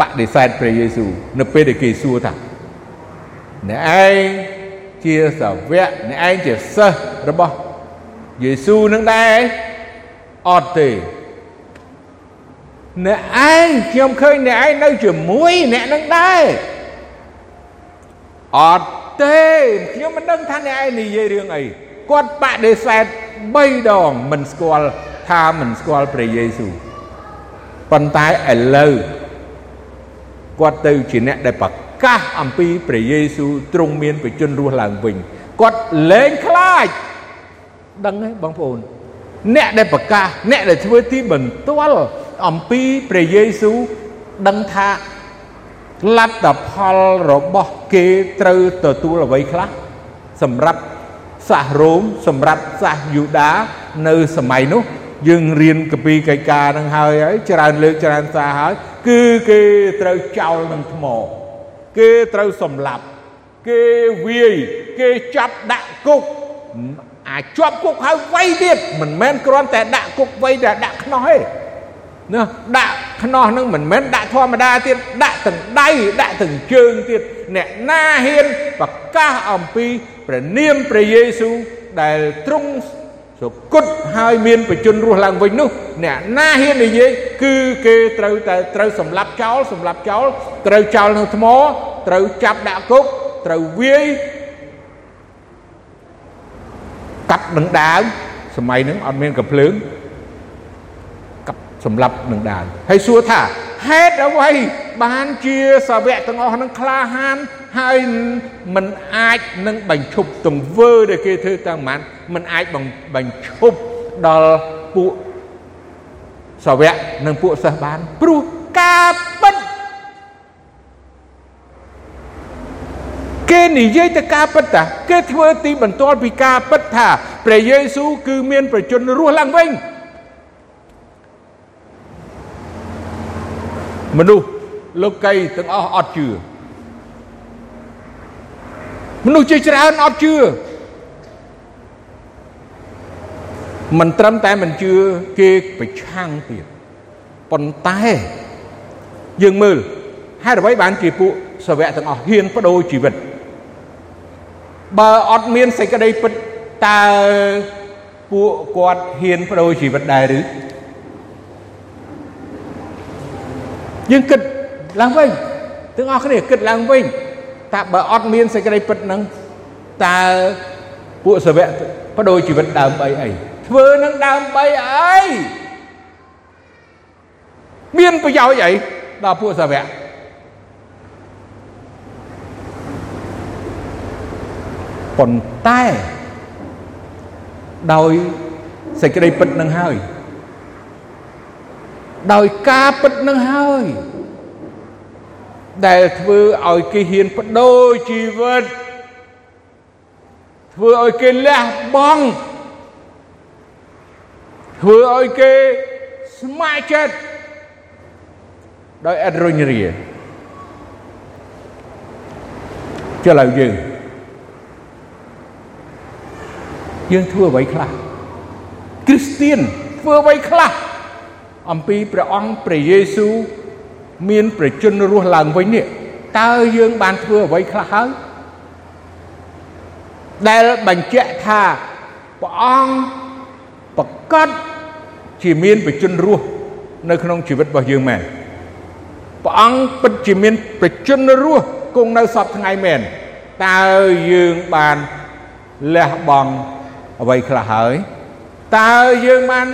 បដិសេធព្រះយេស៊ូវនៅពេលដែលគេសួរថាអ្នកឯងជាសាវកអ្នកឯងជាសិស្សរបស់យេស៊ូវនឹងដែរអត់ទេអ្នកឯងខ្ញុំឃើញអ្នកឯងនៅជាមួយអ្នកនឹងដែរអត់ទេខ្ញុំមិនដឹងថាអ្នកឯងនិយាយរឿងអីគាត់បដិសេធ3ដងមិនស្គាល់ថាមិនស្គាល់ព្រះយេស៊ូវប៉ុន្តែឥឡូវ គាត់ទៅជាអ្នកដែលប្រកាសអំពីព្រះយេស៊ូវទ្រង់មានបជនរស់ឡើងវិញគាត់លែងខ្លាចដឹងទេបងប្អូនអ្នកដែលប្រកាសអ្នកដែលធ្វើទីបន្ទាល់អំពីព្រះយេស៊ូវដឹងថាលទ្ធផលរបស់គេត្រូវទទួលអ្វីខ្លះសម្រាប់សាសរ៉ូមសម្រាប់សាសយូដានៅសម័យនោះ យើងរៀនកពីកិច្ចការនឹងហើយហើយច្រើនលើកច្រើនសារហើយគឺគេត្រូវចោលនឹងថ្មគេត្រូវសម្លាប់គេវាយគេចាប់ដាក់គុកអាចជាប់គុកហើយវៃទៀតមិនមែនគ្រាន់តែដាក់គុកវៃតែដាក់ខ្នោះទេណាដាក់ខ្នោះនឹងមិនមែនដាក់ធម្មតាទៀតដាក់ទាំងដៃដាក់ទាំងជើងទៀតអ្នកណាហ៊ានប្រកាសអំពីព្រះនាមព្រះយេស៊ូវដែលទ្រង់ សុគតហើយមានបជនរស់ឡើងវិញនោះអ្នកណាហ៊ាននិយាយគឺគេត្រូវតែត្រូវសម្លាប់ចោលសម្លាប់ចោលត្រូវចោលនឹងថ្មត្រូវចាប់ដាក់គុកត្រូវវាយកាប់នឹងដាវសម័យហ្នឹងអត់មានកំភ្លើងកាប់សម្លាប់នឹងដាវហើយសួរថាហេតុអ្វីបានជាសាវកទាំងអស់ហ្នឹងក្លាហាន ហើយមិនអាចនឹងបញ្ឈប់ទង្វើដែលគេធ្វើតាមមិនមិនអាចបញ្ឈប់ដល់ពួកសាវកនិងពួកសិស្សបានព្រោះការពិតគេនិយាយទៅការពិតតាគេធ្វើទីបន្ទាល់ពីការពិតថាព្រះយេស៊ូវគឺមានប្រជញ្ញរស់ឡើងវិញមនុស្សលោកីទាំងអស់អត់ជឿ មនុស្សជាច្រើនអត់ជឿមិនត្រឹមតែមិនជឿគេប្រឆាំងទៀតប៉ុន្តែយើងមើលហេតុអ្វីបានជាពួកសាវកទាំងអស់ហ៊ានបដូរជីវិតបើអត់មានសេចក្តីពិតតើពួកគាត់ហ៊ានបដូរជីវិតដែរឬយើងគិតឡើងវិញទាំងអស់គ្នាគិតឡើងវិញ តើបើអត់មានសេចក្តីពិតនឹងតើពួកសាវកបដូរជីវិតដើម្បីអីធ្វើនឹងដើម្បីអីមានប្រយោជន៍អីដល់ពួកសាវកប៉ុន្តែដោយសេចក្តីពិតនឹងហើយដោយការពិតនឹងហើយ ដែលធ្វើឲ្យគេហ៊ានបដូរជីវិតធ្វើឲ្យគេលះបង់ធ្វើឲ្យគេស្ម័គ្រចិត្តដោយអត់រុញរាចុះឡើយយើងយើងធ្វើអ្វីខ្លះគ្រីស្ទៀនធ្វើអ្វីខ្លះអំពីព្រះអង្គព្រះយេស៊ូវ មានប្រជញ្ញរស់ឡើងវិញនេះតើយើងបានធ្វើអ្វីខ្លះហើយដែលបញ្ជាក់ថាព្រះអង្គប្រកាសជាមានបជនរស់នៅក្នុងជីវិតរបស់យើងមែនព្រះអង្គពិតជាមានបជនរស់គង់នៅសពថ្ងៃមែនតើយើងបានលះបង់អ្វីខ្លះហើយតើយើងបាន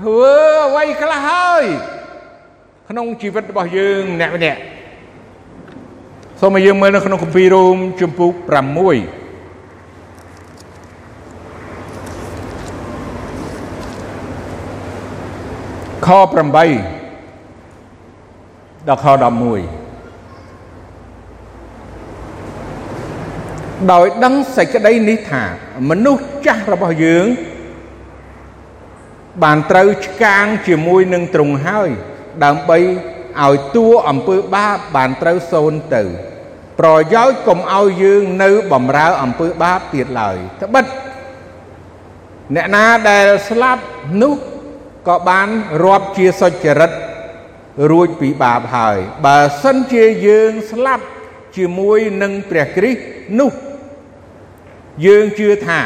ធ្វើអ្វីខ្លះហើយ ក្នុងជីវិតរបស់យើងម្នាក់ម្នាក់សូមឲ្យយើងមើលនៅក្នុងគម្ពីររ៉ូមជំពូក6ខ8ដល់ខ11ដោយដឹងសេចក្តីនេះថា មនុស្សចាស់របស់យើង បានត្រូវឆ្កាងជាមួយនឹងទ្រង់ហើយ ដើម្បីឲ្យតួអំពើបាបបានត្រូវសូន្យទៅ ប្រយោជន៍កុំឲ្យយើងនៅបំរើអំពើបាបទៀតឡើយត្បិតអ្នកណាដែលស្លាប់នោះក៏បានរាប់ជាសុចរិតរួចពីបាបហើយ បើសិនជាយើងស្លាប់ជាមួយនឹងព្រះគ្រីស្ទនោះយើងជឿថា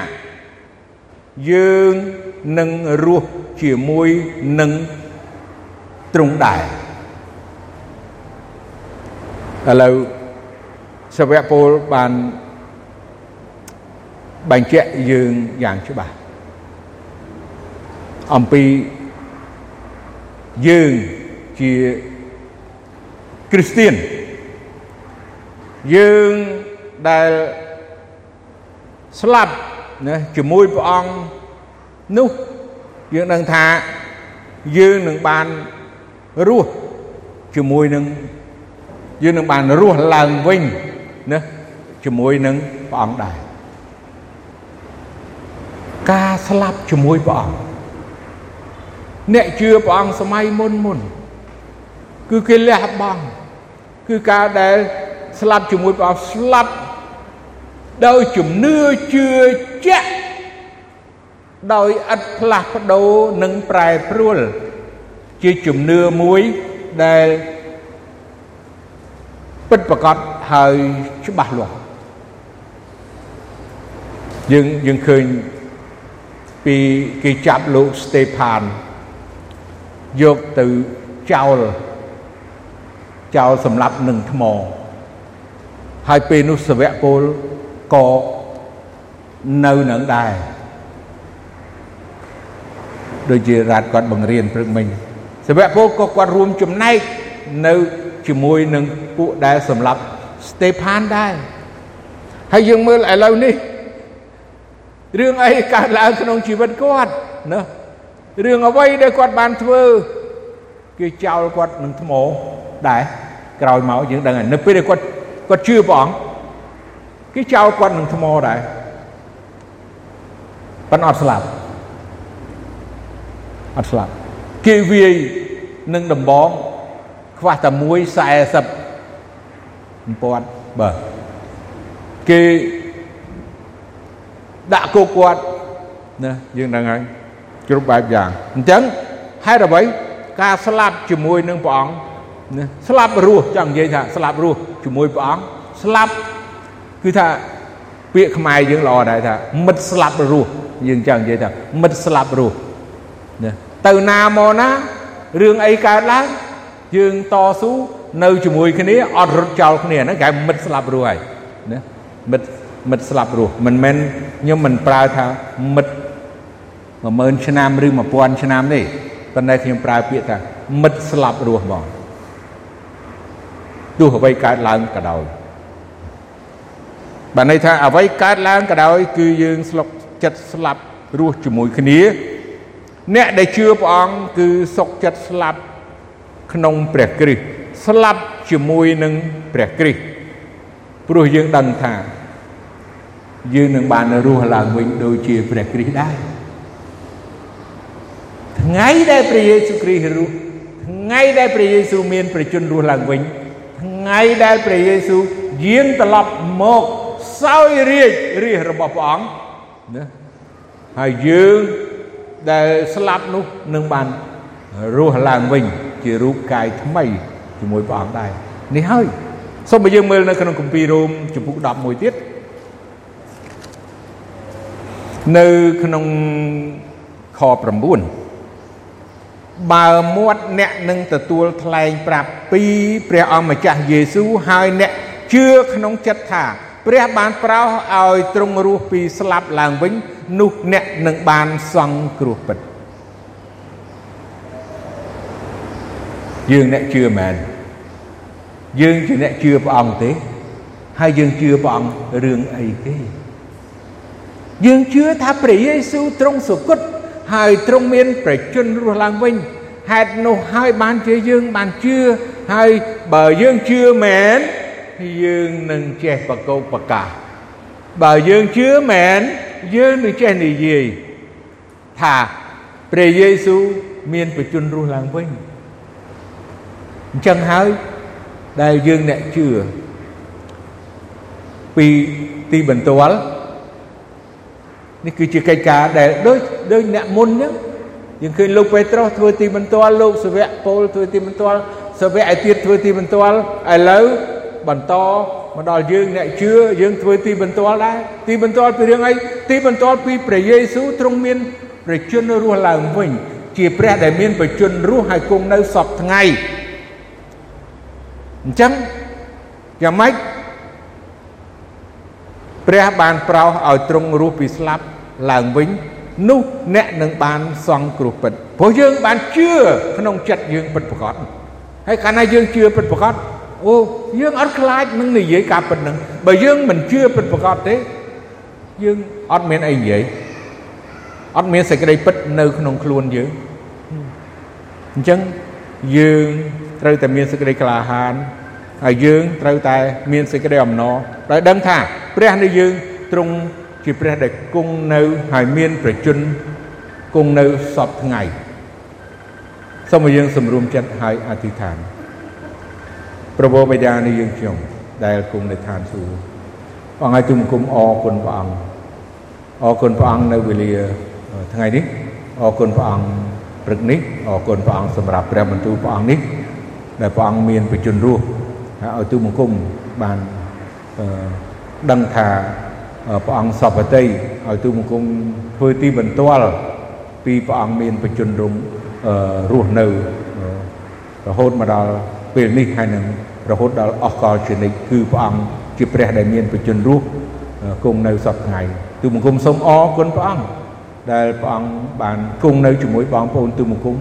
យើងនឹងរស់ជាមួយនឹង ទ្រង់ដែរឥឡូវសាវកពលបានបញ្ជាក់យើងយ៉ាងច្បាស់អំពីយើងជាគ្រីស្ទៀនយើងដែលស្លាប់ណាជាមួយព្រះអង្គនោះយើងដឹងថាយើងនឹងបាន រស់ជាមួយនឹងយើងនឹងបានរស់ឡើងវិញណាជាមួយនឹងព្រះអង្គដែរការស្លាប់ជាមួយព្រះអង្គអ្នកជឿព្រះអង្គសម័យមុនមុន គឺគេលះបង់គឺការដែលស្លាប់ជាមួយព្រះអង្គស្លាប់ដោយជំនឿជឿជាក់ដោយឥតផ្លាស់ប្ដូរនិងប្រែប្រួល ជាជំនឿមួយដែលពិតប្រកបហើយច្បាស់លាស់យើងយើងឃើញពីគេចាប់លោកស្តេផានយកទៅចោលចោលសម្លាប់នឹងថ្មហើយពេលនោះសវៈពលក៏នៅនឹងដែរដូចជារដ្ឋគាត់បង្រៀនព្រឹកមិញ សវៈពលក៏គាត់រួមចំណែកនៅជាមួយនឹងពួកដែលសម្លាប់ស្តេផានដែរហើយយើងមើលឥឡូវនេះរឿងអីកើតឡើងក្នុងជីវិតគាត់ណារឿងអ្វីដែលគាត់បានធ្វើគេចោលគាត់នឹងថ្មដែរក្រោយមកយើងដឹងហើយនៅពេលដែលគាត់គាត់ជឿព្រះអង្គគេចោលគាត់នឹងថ្មដែរប៉ុន្តែអត់ស្លាប់អត់ស្លាប់គេវាយ នឹងដំបងខ្វះតែ1 40ពាត់បាទគេដាក់គោគាត់ណាយើងដឹងហើយគ្រប់បែបយ៉ាងអញ្ចឹងហេតុអ្វីការស្លាប់ជាមួយនឹងព្រះអង្គណាស្លាប់រស់ចង់និយាយថាស្លាប់រស់ជាមួយព្រះអង្គស្លាប់គឺថាពាក្យខ្មែរយើងល្អដែរថាមិត្តស្លាប់រស់យើងចង់និយាយថាមិត្តស្លាប់រស់ណាទៅណាមកណា រឿងអីកើតឡើងយើងតស៊ូនៅជាមួយគ្នាអត់រត់ចោលគ្នាហ្នឹងគេមិត្តស្លាប់រស់ហើយណាមិត្តមិត្តស្លាប់រស់មិនមែនខ្ញុំមិនប្រើថាមិត្ត10000ឆ្នាំឬ1000ឆ្នាំទេប៉ុន្តែខ្ញុំប្រើពាក្យថាមិត្តស្លាប់រស់ហ្មងទោះអ្វីកើតឡើងក៏ដោយបានន័យថាអ្វីកើតឡើងក៏ដោយ គឺយើងស្លុកចិត្តស្លាប់រស់ជាមួយគ្នា អ្នកដែលជឿព្រះអង្គគឺសុខចិត្តស្លាប់ក្នុងព្រះគ្រីស្ទស្លាប់ជាមួយនឹងព្រះគ្រីស្ទព្រោះយើងដឹងថាយើងនឹងបានរស់ឡើងវិញដូចជាព្រះគ្រីស្ទដែរថ្ងៃដែលព្រះយេស៊ូវគ្រីស្ទរស់ថ្ងៃដែលព្រះយេស៊ូវមានប្រជញ្ញរស់ឡើងវិញថ្ងៃដែលព្រះយេស៊ូវយាងត្រឡប់មកសោយរាជរាជរបស់ព្រះអង្គណាហើយយើង ដែលស្លាប់នោះនឹងបានរស់ឡើងវិញ ជារូបកាយថ្មីជាមួយព្រះអង្គដែរនេះហើយសូមឲ្យយើងមើលនៅក្នុងគម្ពីររ៉ូមជំពូក11ទៀតនៅក្នុងខ9បើមាត់អ្នកនឹងទទួលថ្លែងប្រាប់ពីព្រះអង្គម្ចាស់យេស៊ូវហើយអ្នកជឿក្នុងចិត្តថា ព្រះបានប្រោសឲ្យទ្រង់រស់ពីស្លាប់ឡើងវិញ នោះអ្នកនឹងបានសង្គ្រោះពិតយើងអ្នកជឿមែនយើងជាអ្នកជឿព្រះអង្គទេ ហើយយើងជឿព្រះអង្គរឿងអីគេយើងជឿថាព្រះយេស៊ូវទ្រង់សុគតហើយទ្រង់មានប្រជញ្ញរស់ឡើងវិញហេតុនោះហើយបានជាយើងបានជឿហើយបើយើងជឿមែនយើងនឹងចេះបកោកប្រកាសបើយើងជឿមែន យើងនឹងចេះនិយាយថាព្រះយេស៊ូវមានបជនរស់ឡើងវិញអញ្ចឹងហើយដែលយើងអ្នកជឿពីទីបន្ទាល់នេះគឺជាកិច្ចការដែលដូចដូចអ្នកមុនហ្នឹងយើងឃើញលោកពេត្រុសធ្វើទីបន្ទាល់លោកសាវកប៉ូលធ្វើទីបន្ទាល់សាវកឯទៀតធ្វើទីបន្ទាល់ឥឡូវបន្ត មកដល់យើងអ្នកជឿយើងធ្វើទីបន្ទាល់ដែរទីបន្ទាល់ពីរឿងអីទីបន្ទាល់ពីព្រះយេស៊ូវទ្រង់មានប្រជញ្ញរស់ឡើងវិញ ជាព្រះដែលមានប្រជញ្ញរស់ហើយគង់នៅសពថ្ងៃអញ្ចឹងយ៉ាងម៉េចព្រះបានប្រោសឲ្យទ្រង់រស់ពីស្លាប់ឡើងវិញនោះអ្នកនឹងបានសង្គ្រោះពិតព្រោះយើងបានជឿក្នុងចិត្តយើងពិតប្រាកដហើយកាលណាយើងជឿពិតប្រាកដ អូយើងអត់ខ្លាចនឹងនិយាយការពិតនឹងបើយើងមិនជឿពិតប្រាកដទេយើងអត់មានអីនិយាយអត់មានសេចក្តីពិតនៅក្នុងខ្លួនយើងអញ្ចឹងយើងត្រូវតែមានសេចក្តីក្លាហានហើយយើងត្រូវតែមានសេចក្តីអំណរដោយដឹងថាព្រះនៃយើងទ្រង់ជាព្រះដែលគង់នៅហើយមានប្រជញ្ញគង់នៅសពថ្ងៃសូមឲ្យយើងសម្រួមចិត្តហើយអធិដ្ឋាន ព្រះបិតានៃយើងខ្ញុំដែលគង់នៅឋានសួគ៌បងឲ្យទូមគុំអរគុណព្រះអង្គអរគុណព្រះអង្គនៅវេលាថ្ងៃនេះអរគុណព្រះអង្គព្រឹកនេះអរគុណព្រះអង្គសម្រាប់ព្រះបន្ទូលព្រះអង្គនេះដែលព្រះអង្គមានបជនរស់ហើយឲ្យទូមង្គមបានដឹងថាព្រះអង្គសពតិឲ្យទូមង្គមធ្វើទីបន្ទាល់ពីព្រះអង្គមានបជនរំរស់នៅរហូតមកដល់ពេលនេះហើយនឹង រហូតដល់អស់កលជានិច្ចគឺព្រះអង្គជាព្រះដែលមានបជនរស់គង់នៅសពថ្ងៃទូមង្គមសូមអរគុណព្រះអង្គដែលព្រះអង្គបានគង់នៅជាមួយបងប្អូនទូមង្គម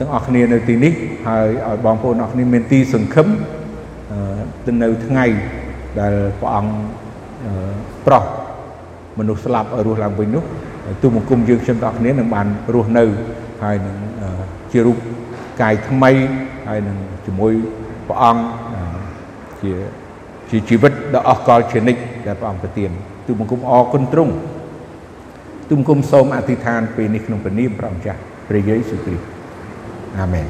ទាំងអស់គ្នានៅទីនេះហើយឲ្យបងប្អូនអស់គ្នាមានទីសង្ឃឹមទៅនៅថ្ងៃដែលព្រះអង្គប្រោះមនុស្សស្លាប់ឲ្យរស់ឡើងវិញនោះទូមង្គមយើងខ្ញុំទាំងអស់គ្នានឹងបានរស់នៅហើយនឹងជារូបកាយថ្មីហើយនឹងជាមួយព្រះអង្គ ជាជាជីវិតដ៏អស្ចារ្យជានិច្ចដែលព្រះអង្គប្រទានទូបង្គំអរគុណទ្រង់ទូបង្គំសូមអធិដ្ឋានពេលនេះក្នុងព្រះនាមព្រះអង្គចាស់ព្រះយេស៊ូវគ្រីស្ទអាមែន